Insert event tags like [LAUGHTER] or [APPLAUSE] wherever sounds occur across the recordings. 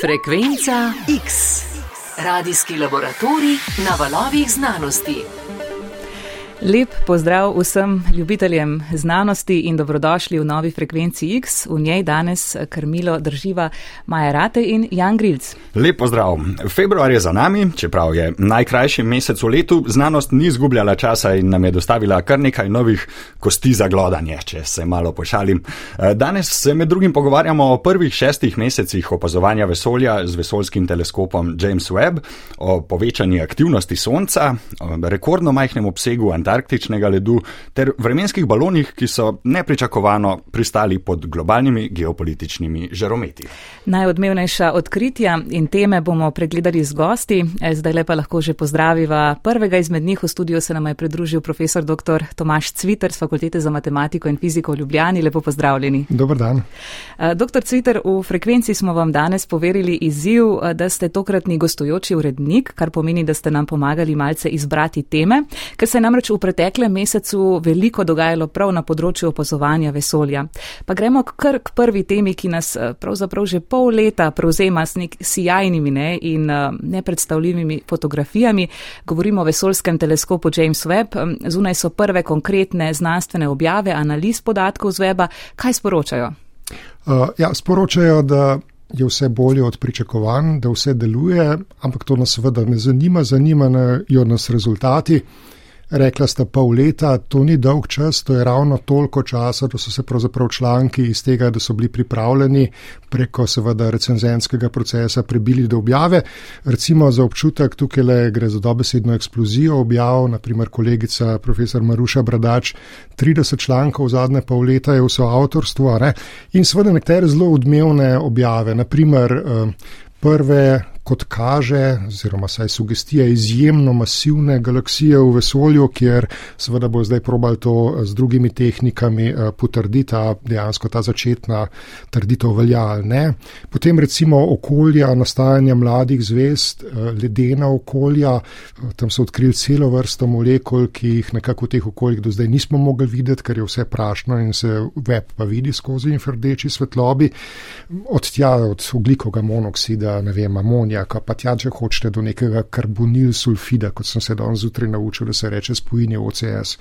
Frekvenca X. Radijski laboratorij na valovih znanosti. Lep pozdrav vsem ljubiteljem znanosti in dobrodošli v novi frekvenci X. V njej danes krmilo drživa Maja Rate in Jan Grilc. Lep pozdrav. Februar je za nami, čeprav je najkrajši mesec v letu, znanost ni izgubljala časa in nam je dostavila kar nekaj novih kosti za glodanje, če se malo pošalim. Danes se med drugim pogovarjamo o prvih šestih mesecih opazovanja vesolja z vesoljskim teleskopom James Webb, o povečanji aktivnosti Sonca, rekordno majhnem obsegu antarktičnega ledu ter vremenskih balonih, ki so nepričakovano pristali pod globalnimi geopolitičnimi žarometi. Najodmevnejša odkritja in teme bomo pregledali z gosti. Zdaj lepa lahko že pozdraviva. Prvega izmed njih v studiu se nam je pridružil profesor dr. Tomaš Cviter z Fakultete za matematiko in fiziko v Ljubljani. Lepo pozdravljeni. Dobar dan. Dr. Cviter, v frekvenci smo vam danes poverili izziv, da ste tokratni gostujoči urednik, kar pomeni, da ste nam pomagali malce izbrati teme, ker se namreč v preteklem mesecu veliko dogajalo prav na področju opazovanja vesolja. Pa gremo kar k prvi temi, ki nas pravzaprav že pol leta prevzema s nek sijajnimi ne, in nepredstavljivimi fotografijami. Govorimo o vesoljskem teleskopu James Webb. Zunaj so prve konkretne znanstvene objave, analiz podatkov z weba. Kaj sporočajo? Uh, ja, sporočajo, da je vse bolje od pričakovanj, da vse deluje, ampak to nas seveda ne zanima, zanimajo nas rezultati. Rekla sta pol leta, to ni dolg čas, to je ravno toliko časa, da so se pravzaprav članki iz tega, da so bili pripravljeni preko seveda recenzenskega procesa prebili do objave. Recimo za občutek tukaj le gre za dobesedno eksplozijo objav, naprimer kolegica profesor Maruša Bradač, 30 člankov v zadnje pol leta je vso avtorstvo in seveda nekatere zelo odmevne objave, naprimer prve kot kaže, oziroma saj sugestija izjemno masivne galaksije v vesolju, kjer seveda bo zdaj probal to z drugimi tehnikami potrditi, a dejansko ta začetna trditev velja ali ne. Potem recimo okolja nastajanja mladih zvest, ledena okolja, tam so odkrili celo vrsto molekul, ki jih nekako v teh okoljih do zdaj nismo mogli videti, ker je vse prašno in se web pa vidi skozi infrardeči svetlobi, od tja, od oglikovega monoksida, ne vem, amonija, pa tja, če hočete, do nekega karbonil sulfida, kot sem se danes zjutraj naučil, da se reče spojine OCS.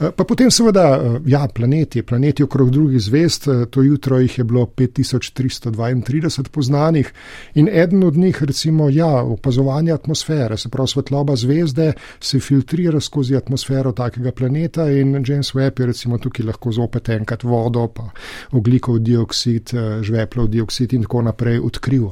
Pa potem seveda, ja, planeti, planeti okrog drugih zvest, to jutro jih je bilo 5332 poznanih in eden od njih, recimo, ja, opazovanje atmosfere, se pravi svetloba zvezde se filtrira skozi atmosfero takega planeta in James Webb je recimo tukaj lahko zopet enkrat vodo, pa oglikov dioksid, žveplov dioksid in tako naprej odkril.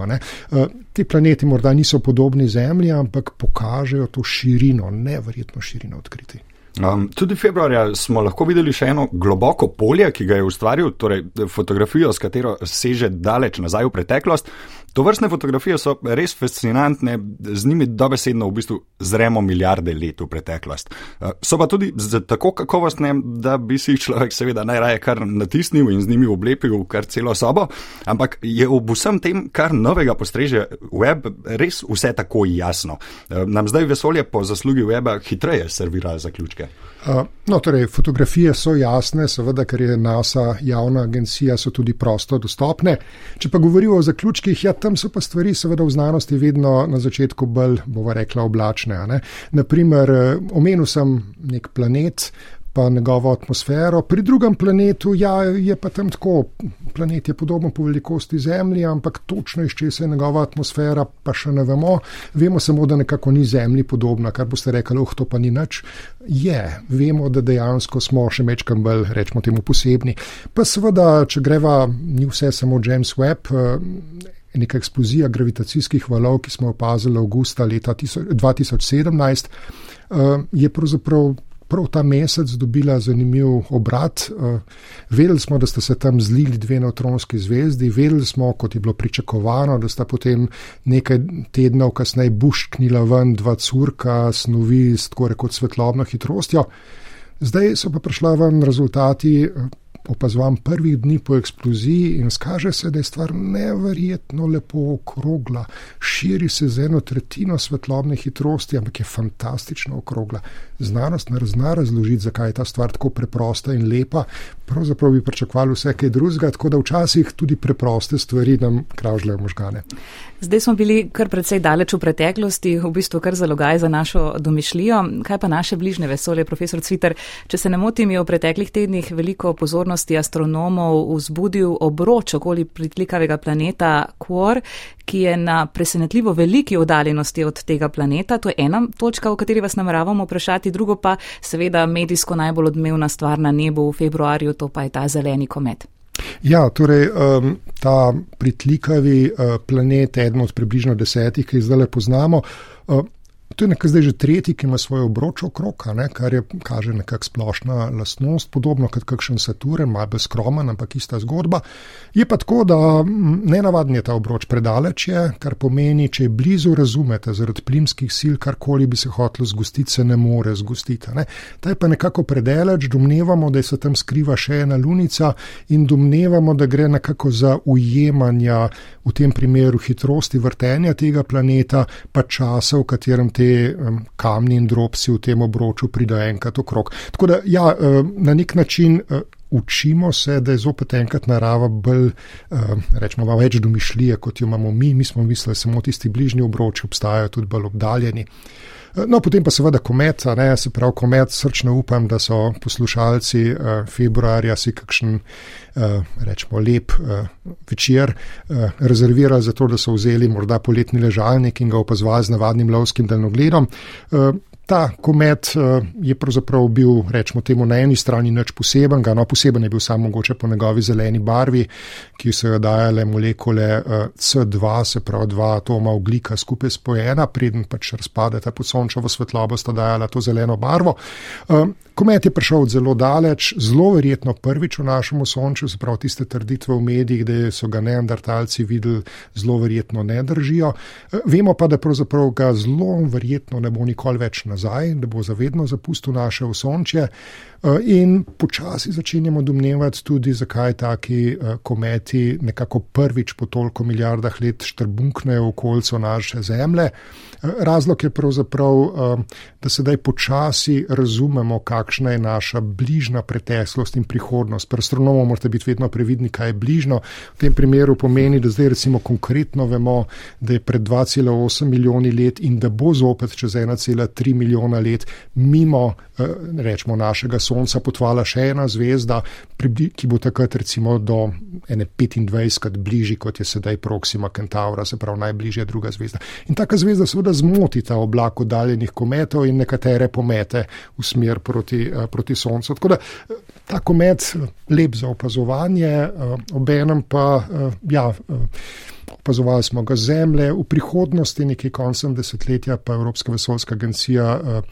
Ti planeti morda niso podobni Zemlji, ampak pokažejo to širino, neverjetno širino odkriti. Um, tudi februarja smo lahko videli še eno globoko polje, ki ga je ustvaril, torej fotografijo, s katero seže daleč nazaj v preteklost. To vrstne fotografije so res fascinantne, z njimi dobesedno v bistvu zremo milijarde let v preteklost. So pa tudi tako kakovostne, da bi si jih človek seveda najraje kar natisnil in z njimi oblepil kar celo sobo, ampak je ob vsem tem, kar novega postreže web, res vse tako jasno. Nam zdaj vesolje po zaslugi weba hitreje servira zaključke. No, torej, fotografije so jasne, seveda, ker je NASA javna agencija, so tudi prosto dostopne. Če pa govorimo o zaključkih, ja, tam so pa stvari, seveda, v znanosti vedno na začetku bolj, bova rekla, oblačne. Naprimer, omenil sem nek planet. Pa njegovo atmosfero. Pri drugem planetu ja, je pa tam tako, planet je podoben po velikosti Zemlje, ampak točno iz česa je njegova atmosfera, pa še ne vemo. Vemo samo, da nekako ni Zemlji podobna, kar boste rekli, oh, to pa ni nič. Je, vemo, da dejansko smo še mečkam bolj, rečemo temu, posebni. Pa seveda, če greva, ni vse samo James Webb. Neka eksplozija gravitacijskih valov, ki smo opazili avgusta leta 2017, je pravzaprav prav ta mesec dobila zanimiv obrat. Vedeli smo, da sta se tam zlili dve neutronski zvezdi, vedeli smo, kot je bilo pričakovano, da sta potem nekaj tednov kasneje bušknila ven dva curka snovi s tako rekoč svetlobno hitrostjo. Zdaj so pa prišla ven rezultati opazovan prvih dni po eksploziji in skaže se, da je stvar neverjetno lepo okrogla, širi se z eno tretjino svetlobne hitrosti, ampak je fantastično okrogla. Znanost ne zna razložiti, zakaj je ta stvar tako preprosta in lepa. Pravzaprav bi pričakovali vse kaj drugega, tako da včasih tudi preproste stvari nam kravžljajo možgane. Zdaj smo bili kar precej daleč v preteklosti, v bistvu kar zalogaj za našo domišljijo. Kaj pa naše bližnje vesolje, profesor Cviter? Če se ne motim, je v preteklih tednih veliko pozornosti astronomov vzbudil obroč okoli pritlikavega planeta Quor, ki je na presenetljivo veliki oddaljenosti od tega planeta. To je ena točka, o kateri vas nameravamo vprašati, drugo pa seveda medijsko najbolj odmevna stvar na nebu v februarju, to pa je ta zeleni komet. Ja, torej um, ta pritlikavi uh, planet, eden od približno desetih, ki jih zdaj le poznamo. To je nekaj zdaj že tretji, ki ima svojo obroč okrog, kar je kaže nekakšna splošna lastnost, podobno kot kakšen Saturn, malo bolj skromen, ampak ista zgodba. Je pa tako, da ne navadni je ta obroč predaleč, je, kar pomeni, če je blizu, razumete, zaradi plimskih sil, karkoli bi se hotlo zgostiti, se ne more zgostiti. Ne. Ta je pa nekako predaleč, domnevamo, da se tam skriva še ena lunica in domnevamo, da gre nekako za ujemanja v tem primeru hitrosti vrtenja tega planeta, pa časa, v katerem te um, kamni in drobci v tem obroču pridajo enkrat okrog. Tako da, ja, um, na nek način. Uh, Učimo se, da je zopet enkrat narava bolj, rečemo, več domišljije, kot jo imamo mi. Mi smo mislili, samo tisti bližnji obroči obstajajo, tudi bolj obdaljeni. No, potem pa seveda komet, ne, se pravi komet, srčno upam, da so poslušalci uh, februarja si kakšen, uh, rečemo, lep uh, večer uh, rezervirali za to, da so vzeli morda poletni ležalnik in ga opazovali z navadnim lovskim daljnogledom. Ta komet eh, je pravzaprav bil, rečemo temu, na eni strani nič posebenega, no poseben je bil samo mogoče po njegovi zeleni barvi, ki so jo dajale molekule eh, C2, se pravi dva atoma oglika skupaj spojena, preden pač razpadeta pod sončevo svetlobo, sta dajala to zeleno barvo. Eh, komet je prišel zelo daleč, zelo verjetno prvič v našem sonču, se pravi tiste trditve v medijih, da so ga neandertalci videli, zelo verjetno ne držijo. Vemo pa, da pravzaprav ga zelo verjetno ne bo nikoli več nazaj da bo zavedno zapustil naše osončje. Eh, in počasi začenjamo domnevati tudi, zakaj taki eh, kometi nekako prvič po toliko milijardah let štrbunknejo v okoljcu naše Zemlje. Eh, razlog je pravzaprav, da sedaj počasi razumemo, kakšna je naša bližna preteklost in prihodnost. Pri astronomu morate biti vedno previdni, kaj je bližno. V tem primeru pomeni, da zdaj recimo konkretno vemo, da je pred 2,8 milijoni let in da bo zopet čez 1,3 milijona let mimo, rečemo, našega Sonca potvala še ena zvezda, ki bo takrat recimo do 25 krat bližji, kot je sedaj Proxima Centaura, se pravi najbližja druga zvezda. In taka zvezda seveda zmoti ta oblak oddaljenih kometov in nekatere pomete v smer proti, eh, proti Soncu. Tako da eh, ta komet lep za opazovanje, eh, obenem pa ja. Opazovali smo ga zemlje, v prihodnosti, nekaj koncem desetletja, pa Evropska vesoljska agencija uh,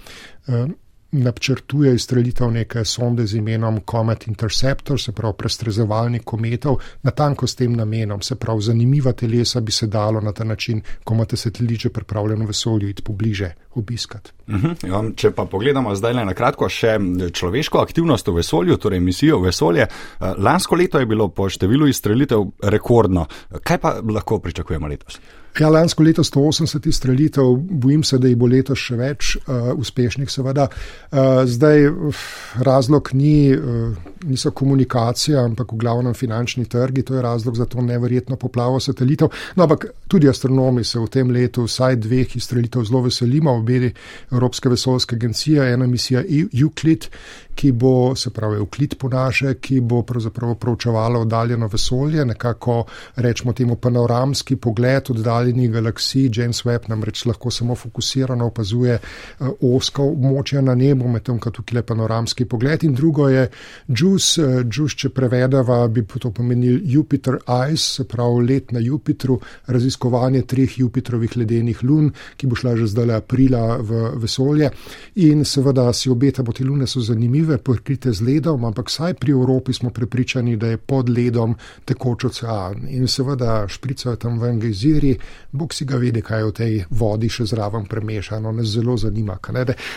uh, načrtuje izstrelitev neke sonde z imenom Comet Interceptor, se pravi prestrezovalnik kometov, natanko s tem namenom, se pravi zanimiva telesa bi se dalo na ta način, ko imate sateliče pripravljeno v vesolju, iti pobliže obiskati. Uh mhm, -huh, ja, če pa pogledamo zdaj na kratko še človeško aktivnost v vesolju, torej misijo v vesolje, eh, lansko leto je bilo po številu izstrelitev rekordno. Kaj pa lahko pričakujemo letos? Ja, lansko leto 180 streljitev, bojim se, da jih bo letos še več, uh, uspešnih seveda. Uh, zdaj razlog ni, uh, niso komunikacija, ampak v glavnem finančni trgi, to je razlog za to neverjetno poplavo satelitov. No, ampak tudi astronomi se v tem letu vsaj dveh izstrelitev zelo veselimo, obedi Evropske vesoljske agencije, ena misija Euclid, ki bo, se pravi, Euclid po naše, ki bo pravzaprav proučevala oddaljeno vesolje, nekako rečemo temu panoramski pogled oddaljen oddaljenih galaksij, James Webb namreč lahko samo fokusirano opazuje uh, oska območja na nebu, medtem ko tukaj le panoramski pogled. In drugo je JUICE, uh, JUICE, če prevedava, bi to pomenil Jupiter Ice, se pravi let na Jupitru, raziskovanje treh Jupitrovih ledenih lun, ki bo šla že zdaj aprila v vesolje. In seveda si obetamo, te lune so zanimive, pokrite z ledom, ampak saj pri Evropi smo prepričani, da je pod ledom tekoč ocean. In seveda špricajo tam ven gejziri, Bog si ga vidi, kaj je v tej vodi še zraven premešano, nas zelo zanima.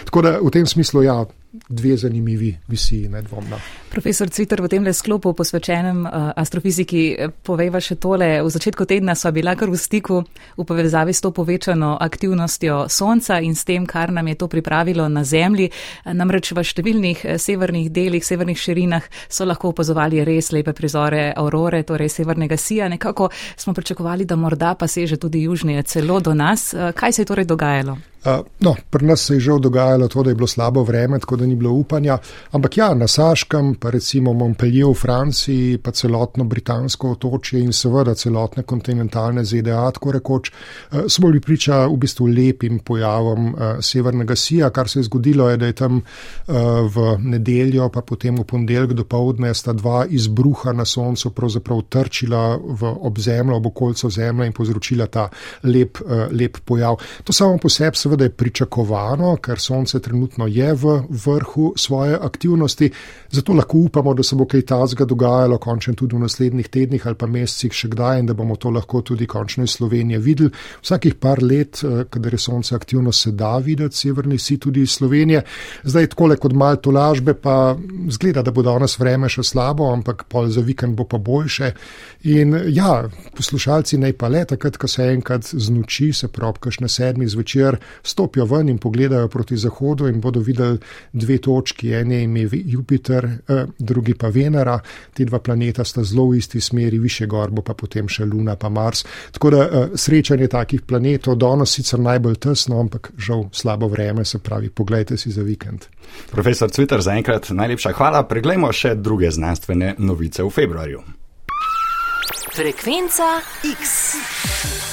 Tako da v tem smislu, ja, dve zanimivi visiji, nedvomno. Profesor Cvitr, v tem le sklopu posvečenem uh, astrofiziki, eh, povejva še tole. V začetku tedna sva bila kar v stiku v povezavi s to povečano aktivnostjo Sonca in s tem, kar nam je to pripravilo na Zemlji. Namreč v številnih severnih delih, severnih širinah so lahko opazovali res lepe prizore aurore, torej severnega sija. Nekako smo pričakovali, da morda pa seže tudi južnije celo do nas. Kaj se je torej dogajalo? Uh, no, pri nas se je že dogajalo to, da je bilo slabo vreme, tako da ni bilo upanja. Ampak ja, na Saškem, pa recimo Montpellier v Franciji, pa celotno britansko otočje in seveda celotne kontinentalne ZDA, tako rekoč, uh, smo bili priča v bistvu lepim pojavom uh, severnega sija. Kar se je zgodilo, je, da je tam v nedeljo, pa potem v ponedeljek do povdne, sta dva izbruha na soncu pravzaprav trčila v obzemljo, ob okoljco zemlje in povzročila ta lep, lep pojav. To samo po sebi seveda je pričakovano, ker Sonce trenutno je v vrhu svoje aktivnosti, zato lahko upamo, da se bo kaj tazga dogajalo končno tudi v naslednjih tednih ali pa mesecih še kdaj in da bomo to lahko tudi končno iz Slovenije videli. Vsakih par let, eh, kadar je Sonce aktivno, se da videti severni si tudi iz Slovenije. Zdaj takole kot mal tolažbe pa zgleda, da bo danes vreme še slabo, ampak pol za vikend bo pa boljše. In ja, poslušalci naj pa le takrat, ko se enkrat znoči, se pravi, kaš na sedmi zvečer, stopijo ven in pogledajo proti zahodu in bodo videli dve točki, ene ime Jupiter, eh, drugi pa Venera. Ti dva planeta sta zelo v isti smeri, više gor bo pa potem še Luna pa Mars. Tako da eh, srečanje takih planetov, danes sicer najbolj tesno, ampak žal slabo vreme, se pravi, pogledajte si za vikend. Profesor Cviter, zaenkrat najlepša hvala. Preglejmo še druge znanstvene novice v februarju. Frekvenca X.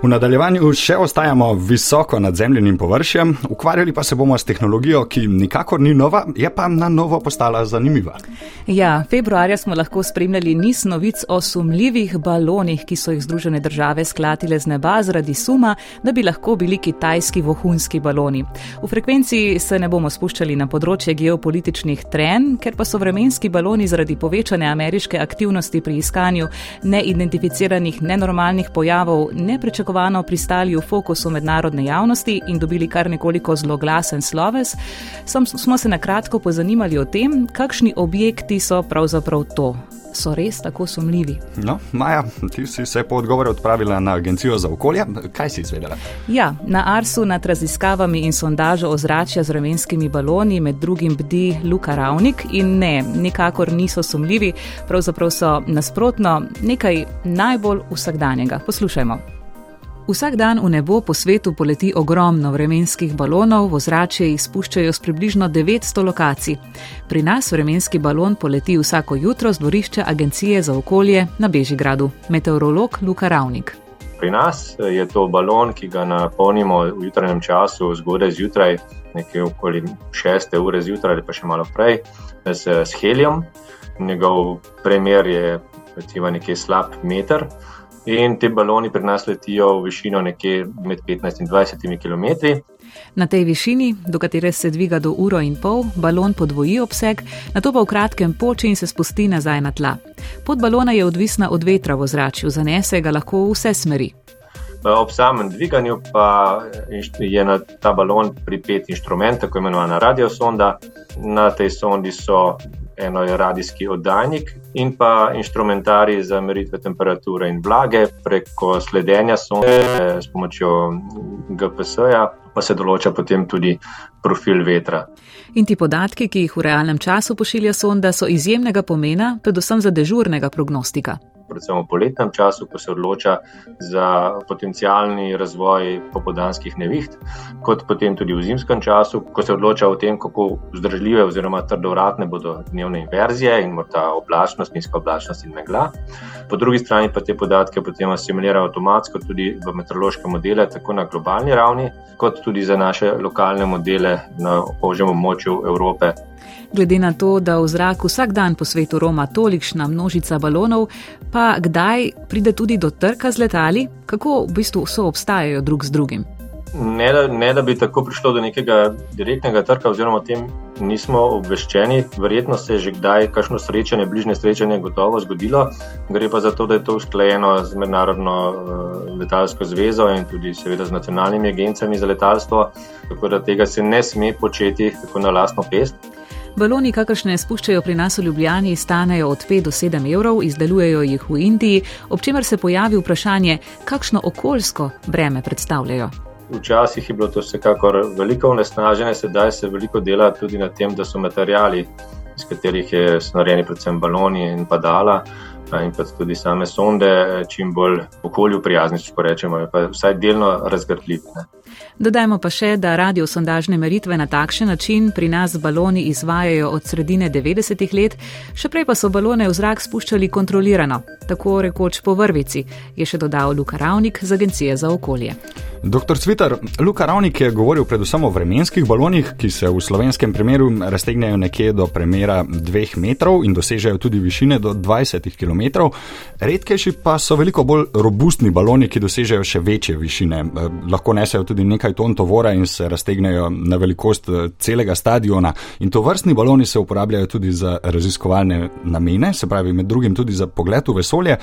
V nadaljevanju še ostajamo visoko nad zemljenim površjem, ukvarjali pa se bomo s tehnologijo, ki nikakor ni nova, je pa na novo postala zanimiva. Ja, februarja smo lahko spremljali niz novic o sumljivih balonih, ki so jih Združene države sklatile z neba zaradi suma, da bi lahko bili kitajski vohunski baloni. V frekvenciji se ne bomo spuščali na področje geopolitičnih tren, ker pa so vremenski baloni zaradi povečane ameriške aktivnosti pri iskanju neidentificiranih nenormalnih pojavov neprečakovani pričakovano pristali v fokusu mednarodne javnosti in dobili kar nekoliko zloglasen sloves, Sam, smo se na kratko pozanimali o tem, kakšni objekti so pravzaprav to. So res tako sumljivi? No, Maja, ti si se po odgovoru odpravila na Agencijo za okolje. Kaj si izvedela? Ja, na Arsu nad raziskavami in sondažo ozračja z vremenskimi baloni med drugim bdi Luka Ravnik in ne, nikakor niso sumljivi, pravzaprav so nasprotno nekaj najbolj vsakdanjega. Poslušajmo. Vsak dan v nebo po svetu poleti ogromno vremenskih balonov, v ozračje jih spuščajo z približno 900 lokacij. Pri nas vremenski balon poleti vsako jutro z dvorišča Agencije za okolje na Bežigradu. Meteorolog Luka Ravnik. Pri nas je to balon, ki ga napolnimo v jutranjem času, zgodaj zjutraj, nekje okoli 6 ure zjutraj ali pa še malo prej, s, s helijem. Njegov premjer je recimo nekje slab meter. In ti baloni pri nas letijo v višino nekje med 15 in 20 km. Na tej višini, do katere se dviga do uro in pol, balon podvoji obseg, na to pa v kratkem poči in se spusti nazaj na tla. Pod balona je odvisna od vetra v ozračju, zanese ga lahko v vse smeri. Ob samem dviganju pa je na ta balon pripet inštrument, tako imenovana radiosonda. Na tej sondi so eno je radijski oddajnik in pa inštrumentari za meritve temperature in vlage preko sledenja sonde s pomočjo GPS-ja, pa se določa potem tudi profil vetra. In ti podatki, ki jih v realnem času pošilja sonda, so izjemnega pomena, predvsem za dežurnega prognostika predvsem v poletnem času, ko se odloča za potencijalni razvoj popodanskih neviht, kot potem tudi v zimskem času, ko se odloča o tem, kako vzdržljive oziroma trdovratne bodo dnevne inverzije in morda oblačnost, nizka oblačnost in megla. Po drugi strani pa te podatke potem asimilira avtomatsko tudi v meteorološke modele, tako na globalni ravni, kot tudi za naše lokalne modele na ožjem območju Evrope glede na to, da v zrak vsak dan po svetu roma tolikšna množica balonov, pa kdaj pride tudi do trka z letali, kako v bistvu so obstajajo drug z drugim. ne da, ne da bi tako prišlo do nekega direktnega trka, oziroma o tem nismo obveščeni. Verjetno se je že kdaj kakšno srečanje, bližnje srečanje, gotovo zgodilo. Gre pa za to, da je to usklajeno z Mednarodno uh, letalsko zvezo in tudi seveda z nacionalnimi agencijami za letalstvo, tako da tega se ne sme početi tako na lastno pest. Baloni, kakršne spuščajo pri nas v Ljubljani, stanejo od 5 do 7 evrov, izdelujejo jih v Indiji, ob čemer se pojavi vprašanje, kakšno okoljsko breme predstavljajo. Včasih je bilo to vsekakor veliko onesnažene, sedaj se veliko dela tudi na tem, da so materijali, iz katerih je narejeni predvsem baloni in padala. In pa tudi same sonde, čim bolj okolju prijazni, če rečemo, vsaj delno razgrljive. Dodajmo pa še, da radiosondažne meritve na takšen način pri nas baloni izvajajo od sredine 90-ih let, še prej pa so balone v zrak spuščali kontrolirano, tako rekoč po vrvici, je še dodal Luka Ravnik z Agencije za okolje. Dr. Cvitar, Luka Ravnik je govoril predvsem o vremenskih balonih, ki se v slovenskem primeru raztegnejo nekje do premjera 2 metrov in dosežejo tudi višine do 20 km. Redkejši pa so veliko bolj robustni baloni, ki dosežejo še večje višine. Eh, lahko nesejo tudi nekaj ton tovora in se raztegnejo na velikost eh, celega stadiona. In to vrstni baloni se uporabljajo tudi za raziskovalne namene, se pravi med drugim tudi za pogled v vesolje.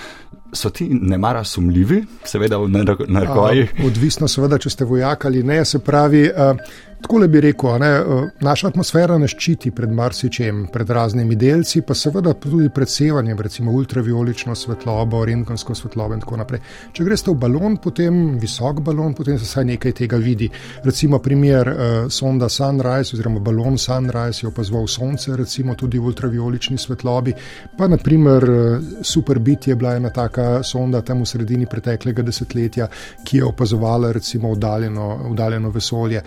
So ti nemara sumljivi, seveda v narekovajih? Odvisno, seveda, če ste vojak ali ne. Se pravi, uh, Tako bi rekel, ne, eh, naša atmosfera nas ščiti pred marsičem, pred raznimi delci, pa seveda tudi pred sevanjem, recimo ultraviolično svetlobo, rentgensko svetlobo in tako naprej. Če greste v balon, potem visok balon, potem se vsaj nekaj tega vidi. Recimo primer uh, sonda Sunrise oziroma balon Sunrise je opazoval sonce, recimo tudi v ultraviolični svetlobi, pa naprimer uh, Superbit je bila ena taka sonda tam v sredini preteklega desetletja, ki je opazovala recimo oddaljeno, oddaljeno vesolje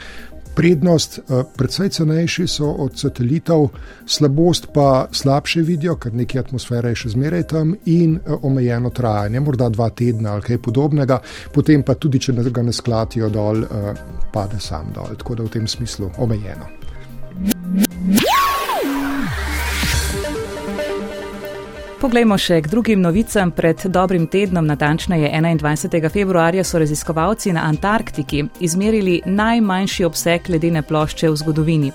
prednost, eh, predvsej cenejši so od satelitov, slabost pa slabše vidijo, ker nekaj atmosfere je še zmeraj tam in eh, omejeno trajanje, morda dva tedna ali kaj podobnega, potem pa tudi, če ga ne sklatijo dol, eh, pade sam dol. Tako da v tem smislu omejeno. Poglejmo še k drugim novicam. Pred dobrim tednom, natančneje 21. februarja, so raziskovalci na Antarktiki izmerili najmanjši obseg ledene plošče v zgodovini.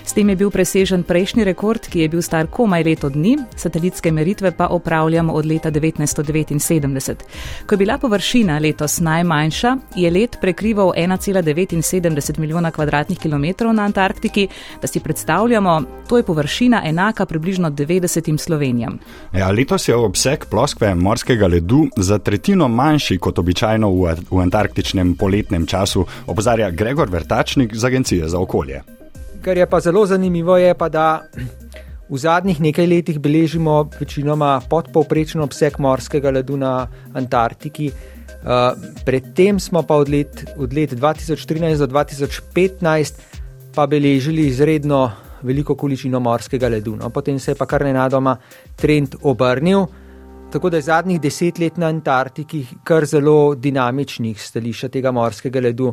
S tem je bil presežen prejšnji rekord, ki je bil star komaj leto dni, satelitske meritve pa opravljamo od leta 1979. Ko je bila površina letos najmanjša, je let prekrival 1,79 milijona kvadratnih kilometrov na Antarktiki. Da si predstavljamo, to je površina enaka približno 90 Slovenijam. Ja letos je obseg ploskve morskega ledu za tretjino manjši kot običajno v, v antarktičnem poletnem času, opozarja Gregor Vrtačnik z Agencije za okolje. Kar je pa zelo zanimivo, je pa, da v zadnjih nekaj letih beležimo večinoma podpovprečen obseg morskega ledu na Antarktiki. Uh, predtem smo pa od let, od let 2013 do 2015 pa beležili izredno veliko količino morskega ledu. No, potem se je pa kar nenadoma trend obrnil. Tako da je zadnjih deset let na Antarktiki kar zelo dinamičnih stališč tega morskega ledu,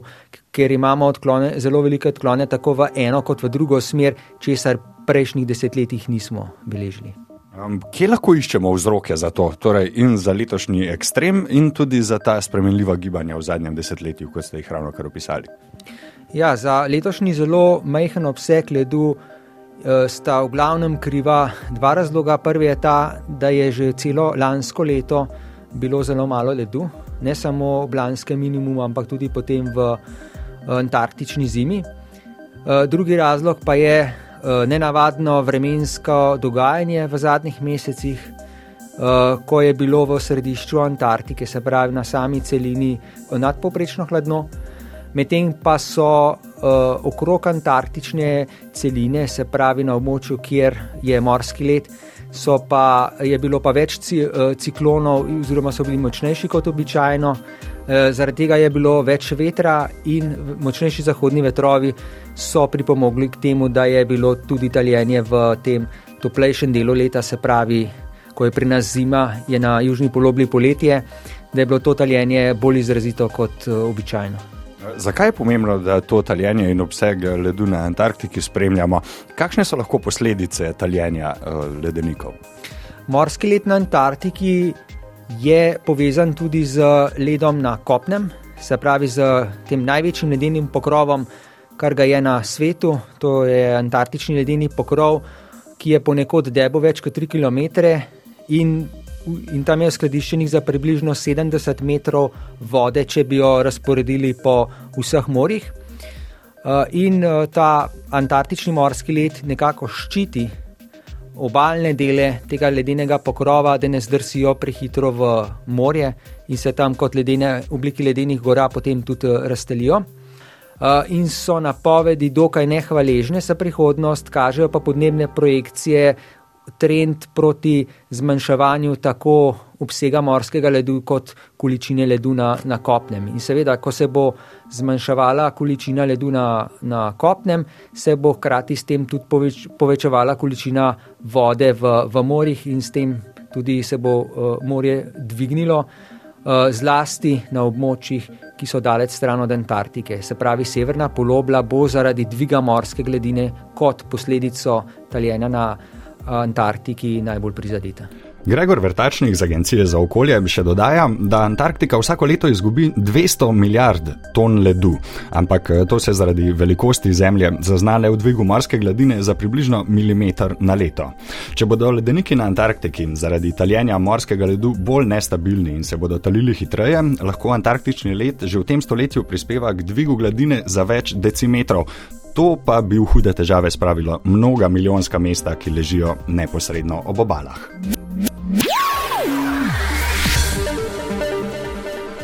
ker imamo odklone, zelo velike odklone tako v eno kot v drugo smer, česar prejšnjih desetletjih nismo beležili. Um, kje lahko iščemo vzroke za to, torej in za letošnji ekstrem, in tudi za ta spremenljiva gibanja v zadnjem desetletju, kot ste jih ravno kar opisali? Ja, za letošnji zelo majhen obseg ledu. Eh, sta v glavnem kriva dva razloga. Prvi je ta, da je že celo lansko leto bilo zelo malo ledu, ne samo v lanskem minimumu, ampak tudi potem v eh, antarktični zimi. Eh, drugi razlog pa je nenavadno vremensko dogajanje v zadnjih mesecih, ko je bilo v središču Antarktike, se pravi na sami celini, nadpoprečno hladno medtem pa so okrog antarktične celine, se pravi na območju, kjer je morski led, pa, je bilo pa več uh, ciklonov, oziroma so bili močnejši kot običajno. Uh, zaradi tega je bilo več vetra in močnejši zahodni vetrovi so pripomogli k temu, da je bilo tudi taljenje v tem toplejšem delu leta, se pravi, ko je pri nas zima, je na južni polobli poletje, da je bilo to taljenje bolj izrazito kot uh, običajno. Zakaj je pomembno, da to taljenje in obseg ledu na Antarktiki spremljamo? Kakšne so lahko posledice taljenja uh, ledenikov? Morski led na Antarktiki je povezan tudi z ledom na kopnem, se pravi z tem največjim ledenim pokrovom, kar ga je na svetu, to je antarktični ledeni pokrov, ki je ponekod debo več kot 3 km in, in tam je skladiščenih za približno 70 metrov vode, če bi jo razporedili po vseh morjih. Uh, in uh, ta antarktični morski led nekako ščiti obaljne dele tega ledenega pokrova, da ne zdrsijo prehitro v morje in se tam kot ledene, obliki ledenih gora potem tudi uh, razstelijo. In so napovedi dokaj nehvaležne za prihodnost, kažejo pa podnebne projekcije trend proti zmanjševanju tako obsega morskega ledu, kot količine ledu na, na kopnem. In seveda, ko se bo zmanjševala količina ledu na, na kopnem, se bo hkrati s tem tudi poveč, povečevala količina vode v, v morjih in s tem tudi se bo uh, morje dvignilo. Uh, zlasti na območjih, ki so daleč stran od Antarktike. Se pravi, severna polobla bo zaradi dviga morske gladine kot posledico taljenja na Antarktiki najbolj prizadeta. Gregor Vrtačnik z Agencije za okolje še dodaja, da Antarktika vsako leto izgubi 200 milijard ton ledu, ampak eh, to se zaradi velikosti Zemlje zaznale v dvigu morske gladine za približno milimeter na leto. Če bodo ledeniki na Antarktiki zaradi taljenja morskega ledu bolj nestabilni in se bodo talili hitreje, lahko antarktični led že v tem stoletju prispeva k dvigu gladine za več decimetrov. To pa bi v hude težave spravilo mnoga milijonska mesta, ki ležijo neposredno ob obalah.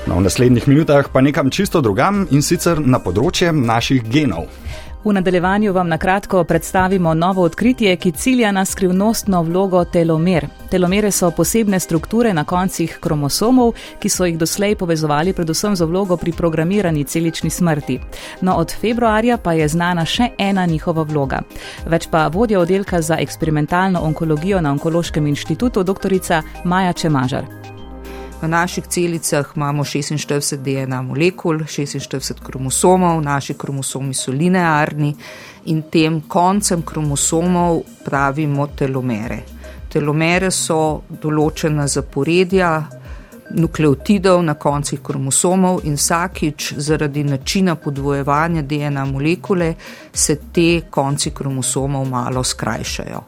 No, v naslednjih minutah pa nekam čisto drugam in sicer na področje naših genov. V nadaljevanju vam na kratko predstavimo novo odkritje, ki cilja na skrivnostno vlogo telomer. Telomere so posebne strukture na koncih kromosomov, ki so jih doslej povezovali predvsem z vlogo pri programirani celični smrti. No, od februarja pa je znana še ena njihova vloga. Več pa vodja oddelka za eksperimentalno onkologijo na Onkološkem inštitutu, dr. Maja Čemažar. V naših celicah imamo 46 DNA molekul, 46 kromosomov, naši kromosomi so linearni in tem koncem kromosomov pravimo telomere. Telomere so določena zaporedja nukleotidov na koncih kromosomov in vsakič zaradi načina podvojevanja DNA molekule se te konci kromosomov malo skrajšajo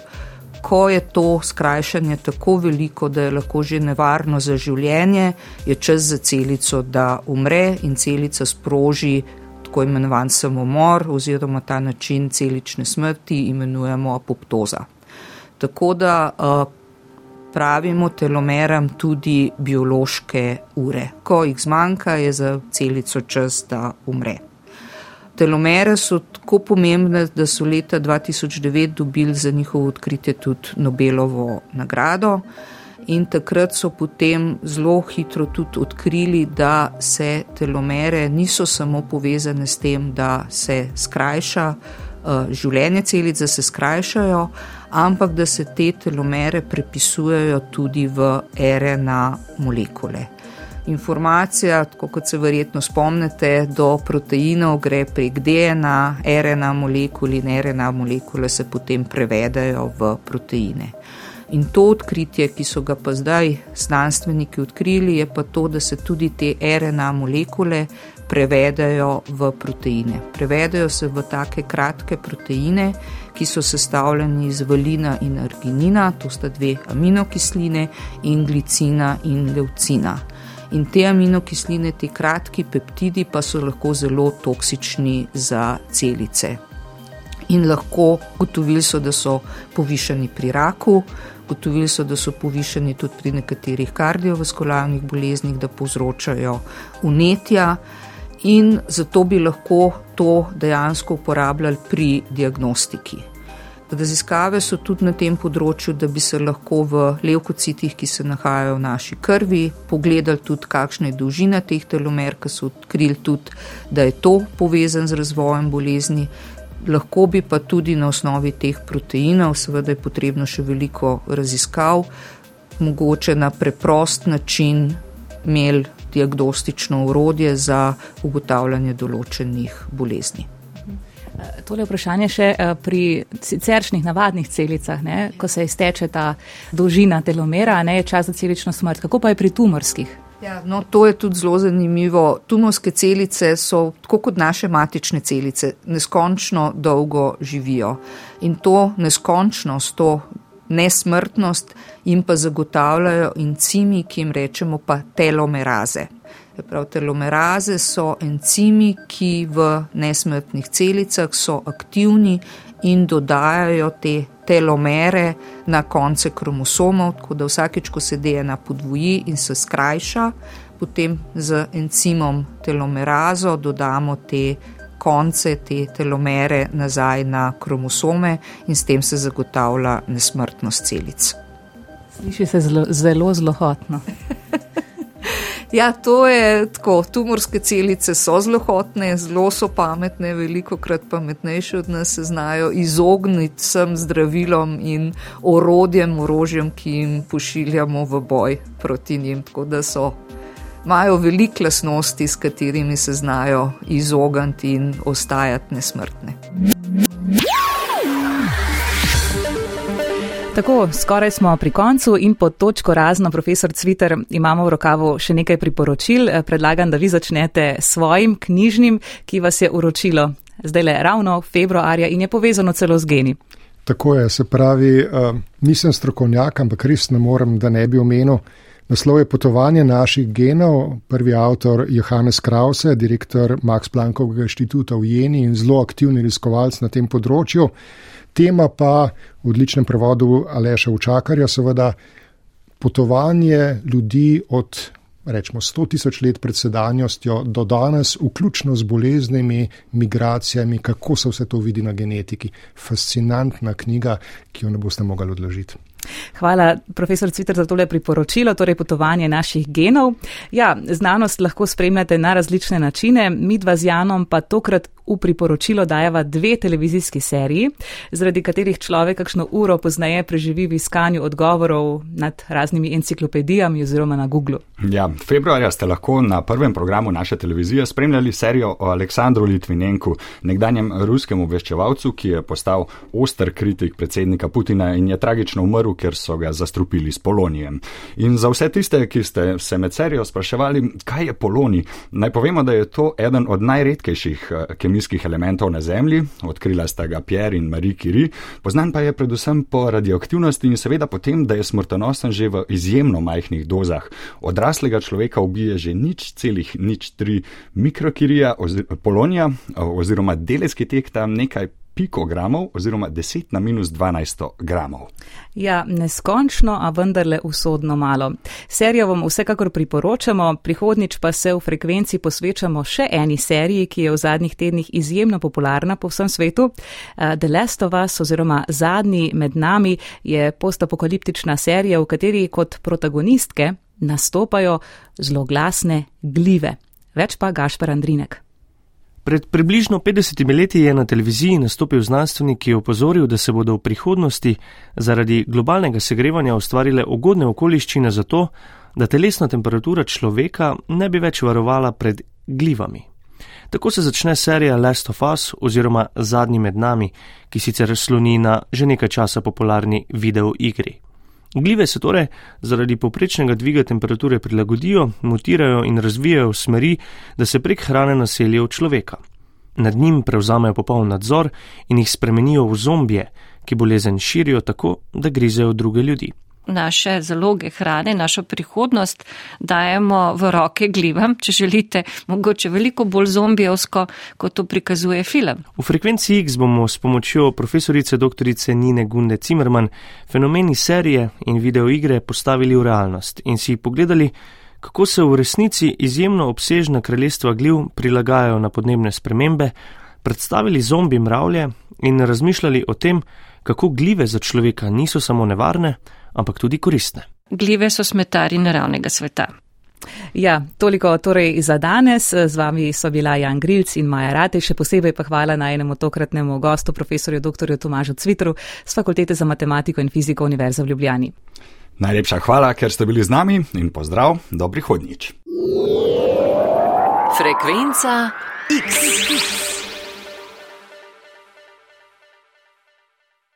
ko je to skrajšanje tako veliko, da je lahko že nevarno za življenje, je čas za celico, da umre in celica sproži tako imenovan samomor oziroma ta način celične smrti imenujemo apoptoza. Tako da uh, pravimo telomeram tudi biološke ure. Ko jih zmanjka, je za celico čas, da umre. Telomere so tako pomembne, da so leta 2009 dobili za njihovo odkritje tudi Nobelovo nagrado. In takrat so potem zelo hitro tudi odkrili, da se telomere niso samo povezane s tem, da se skrajša uh, življenje celic, da se skrajšajo, ampak da se te telomere prepisujejo tudi v RNA molekule informacija, tako kot se verjetno spomnite, do proteinov gre prek DNA, RNA molekul in RNA molekule se potem prevedajo v proteine. In to odkritje, ki so ga pa zdaj znanstveniki odkrili, je pa to, da se tudi te RNA molekule prevedajo v proteine. Prevedajo se v take kratke proteine, ki so sestavljeni iz valina in arginina, to sta dve aminokisline, in glicina in leucina in te aminokisline, ti kratki peptidi, pa so lahko zelo toksični za celice. In lahko gotovili so, da so povišeni pri raku, gotovili so, da so povišeni tudi pri nekaterih kardiovaskularnih boleznih, da povzročajo unetja. In zato bi lahko to dejansko uporabljali pri diagnostiki. Raziskave so tudi na tem področju, da bi se lahko v levkocitih, ki se nahajajo v naši krvi, pogledali tudi, kakšna je dolžina teh telomer, ki so odkrili tudi, da je to povezan z razvojem bolezni. Lahko bi pa tudi na osnovi teh proteinov, seveda je potrebno še veliko raziskav, mogoče na preprost način imeli diagnostično urodje za ugotavljanje določenih bolezni. Tole vprašanje še eh, pri siceršnjih navadnih celicah, ne, ko se izteče ta dolžina telomera, ne je čas za celično smrt. Kako pa je pri tumorskih? Ja, no, to je tudi zelo zanimivo. Tumorske celice so, tako kot naše matične celice, neskončno dolgo živijo. In to neskončnost, to nesmrtnost jim pa zagotavljajo encimi, ki jim rečemo pa telomeraze. Prav, telomeraze so encimi, ki v nesmrtnih celicah so aktivni in dodajajo te telomere na konce kromosomov, tako da vsakeč, ko se DNA podvoji in se skrajša, potem z encimom telomerazo dodamo te konce, te telomere nazaj na kromosome in s tem se zagotavlja nesmrtnost celic. Sliši se zelo, zelo zlohotno. [LAUGHS] Ja, to je tako. Tumorske celice so zelo hotne, zelo so pametne, veliko krat pametnejše od nas se znajo izogniti vsem zdravilom in orodjem, orožjem, ki jim pošiljamo v boj proti njim. Tako da so. Imajo veliko lasnosti, s katerimi se znajo izogniti in ostajati nesmrtne. Tako, skoraj smo pri koncu in pod točko razno, profesor Cviter, imamo v rokavu še nekaj priporočil. Predlagam, da vi začnete s svojim knjižnim, ki vas je uročilo zdaj le ravno februarja in je povezano celo z geni. Tako je, se pravi, uh, nisem strokovnjak, ampak res ne morem, da ne bi omenil. Naslov je Potovanje naših genov, prvi avtor Johannes Krause, direktor Max Planckovega inštituta v Jeni in zelo aktivni raziskovalec na tem področju tema pa v odličnem prevodu Aleša Učakarja, seveda potovanje ljudi od rečemo 100 tisoč let pred sedanjostjo do danes, vključno z boleznimi, migracijami, kako se vse to vidi na genetiki. Fascinantna knjiga, ki jo ne boste mogli odložiti. Hvala, profesor Cviter, za tole priporočilo, torej potovanje naših genov. Ja, znanost lahko spremljate na različne načine, mi dva z Janom pa tokrat v priporočilo dajeva dve televizijski seriji, zaradi katerih človek kakšno uro pozneje preživi v iskanju odgovorov nad raznimi enciklopedijami oziroma na Google. Ja, februarja ste lahko na prvem programu naše televizije spremljali serijo o Aleksandru Litvinenku, nekdanjem ruskem obveščevalcu, ki je postal oster kritik predsednika Putina in je tragično umrl, ker so ga zastrupili s polonijem. In za vse tiste, ki ste se med serijo spraševali, kaj je polonij, naj povemo, da je to eden od najredkejših kemijskih kemijskih elementov na Zemlji, odkrila sta ga Pierre in Marie Curie, poznan pa je predvsem po radioaktivnosti in seveda potem, da je smrtonosen že v izjemno majhnih dozah. Odraslega človeka ubije že nič celih nič tri mikrokirija, polonija oziroma deleski tek tam nekaj pikogramov oziroma 10 na minus 12 gramov. Ja, neskončno, a vendarle usodno malo. Serijo vam vsekakor priporočamo, prihodnič pa se v frekvenci posvečamo še eni seriji, ki je v zadnjih tednih izjemno popularna po vsem svetu. Eh, The Last of Us oziroma Zadnji med nami je postapokaliptična serija, v kateri kot protagonistke nastopajo zloglasne glive. Več pa Gašpar Andrinek. Pred približno 50 leti je na televiziji nastopil znanstvenik, ki je opozoril, da se bodo v prihodnosti zaradi globalnega segrevanja ustvarile ugodne okoliščine za to, da telesna temperatura človeka ne bi več varovala pred glivami. Tako se začne serija Last of Us oziroma Zadnji med nami, ki sicer sloni na že nekaj časa popularni video igri. Glive se torej zaradi poprečnega dviga temperature prilagodijo, mutirajo in razvijajo v smeri, da se prek hrane naselijo v človeka. Nad njim prevzamejo popoln nadzor in jih spremenijo v zombije, ki bolezen širijo tako, da grizejo druge ljudi naše zaloge hrane, našo prihodnost dajemo v roke glivam, če želite, mogoče veliko bolj zombijevsko, kot to prikazuje film. V frekvenci X bomo s pomočjo profesorice dr. Nine Gunde Zimmerman fenomeni serije in videoigre postavili v realnost in si pogledali, kako se v resnici izjemno obsežna kraljestva gliv prilagajajo na podnebne spremembe, predstavili zombi mravlje in razmišljali o tem, kako glive za človeka niso samo nevarne, ampak tudi koristne. Glive so smetari naravnega sveta. Ja, toliko torej za danes. Z vami so bila Jan Grilc in Maja Rate. Še posebej pa hvala najnemu tokratnemu gostu, profesorju dr. Tomažu Cvitru z Fakultete za matematiko in fiziko Univerze v Ljubljani. Najlepša hvala, ker ste bili z nami in pozdrav, do prihodnjič. Frekvenca X.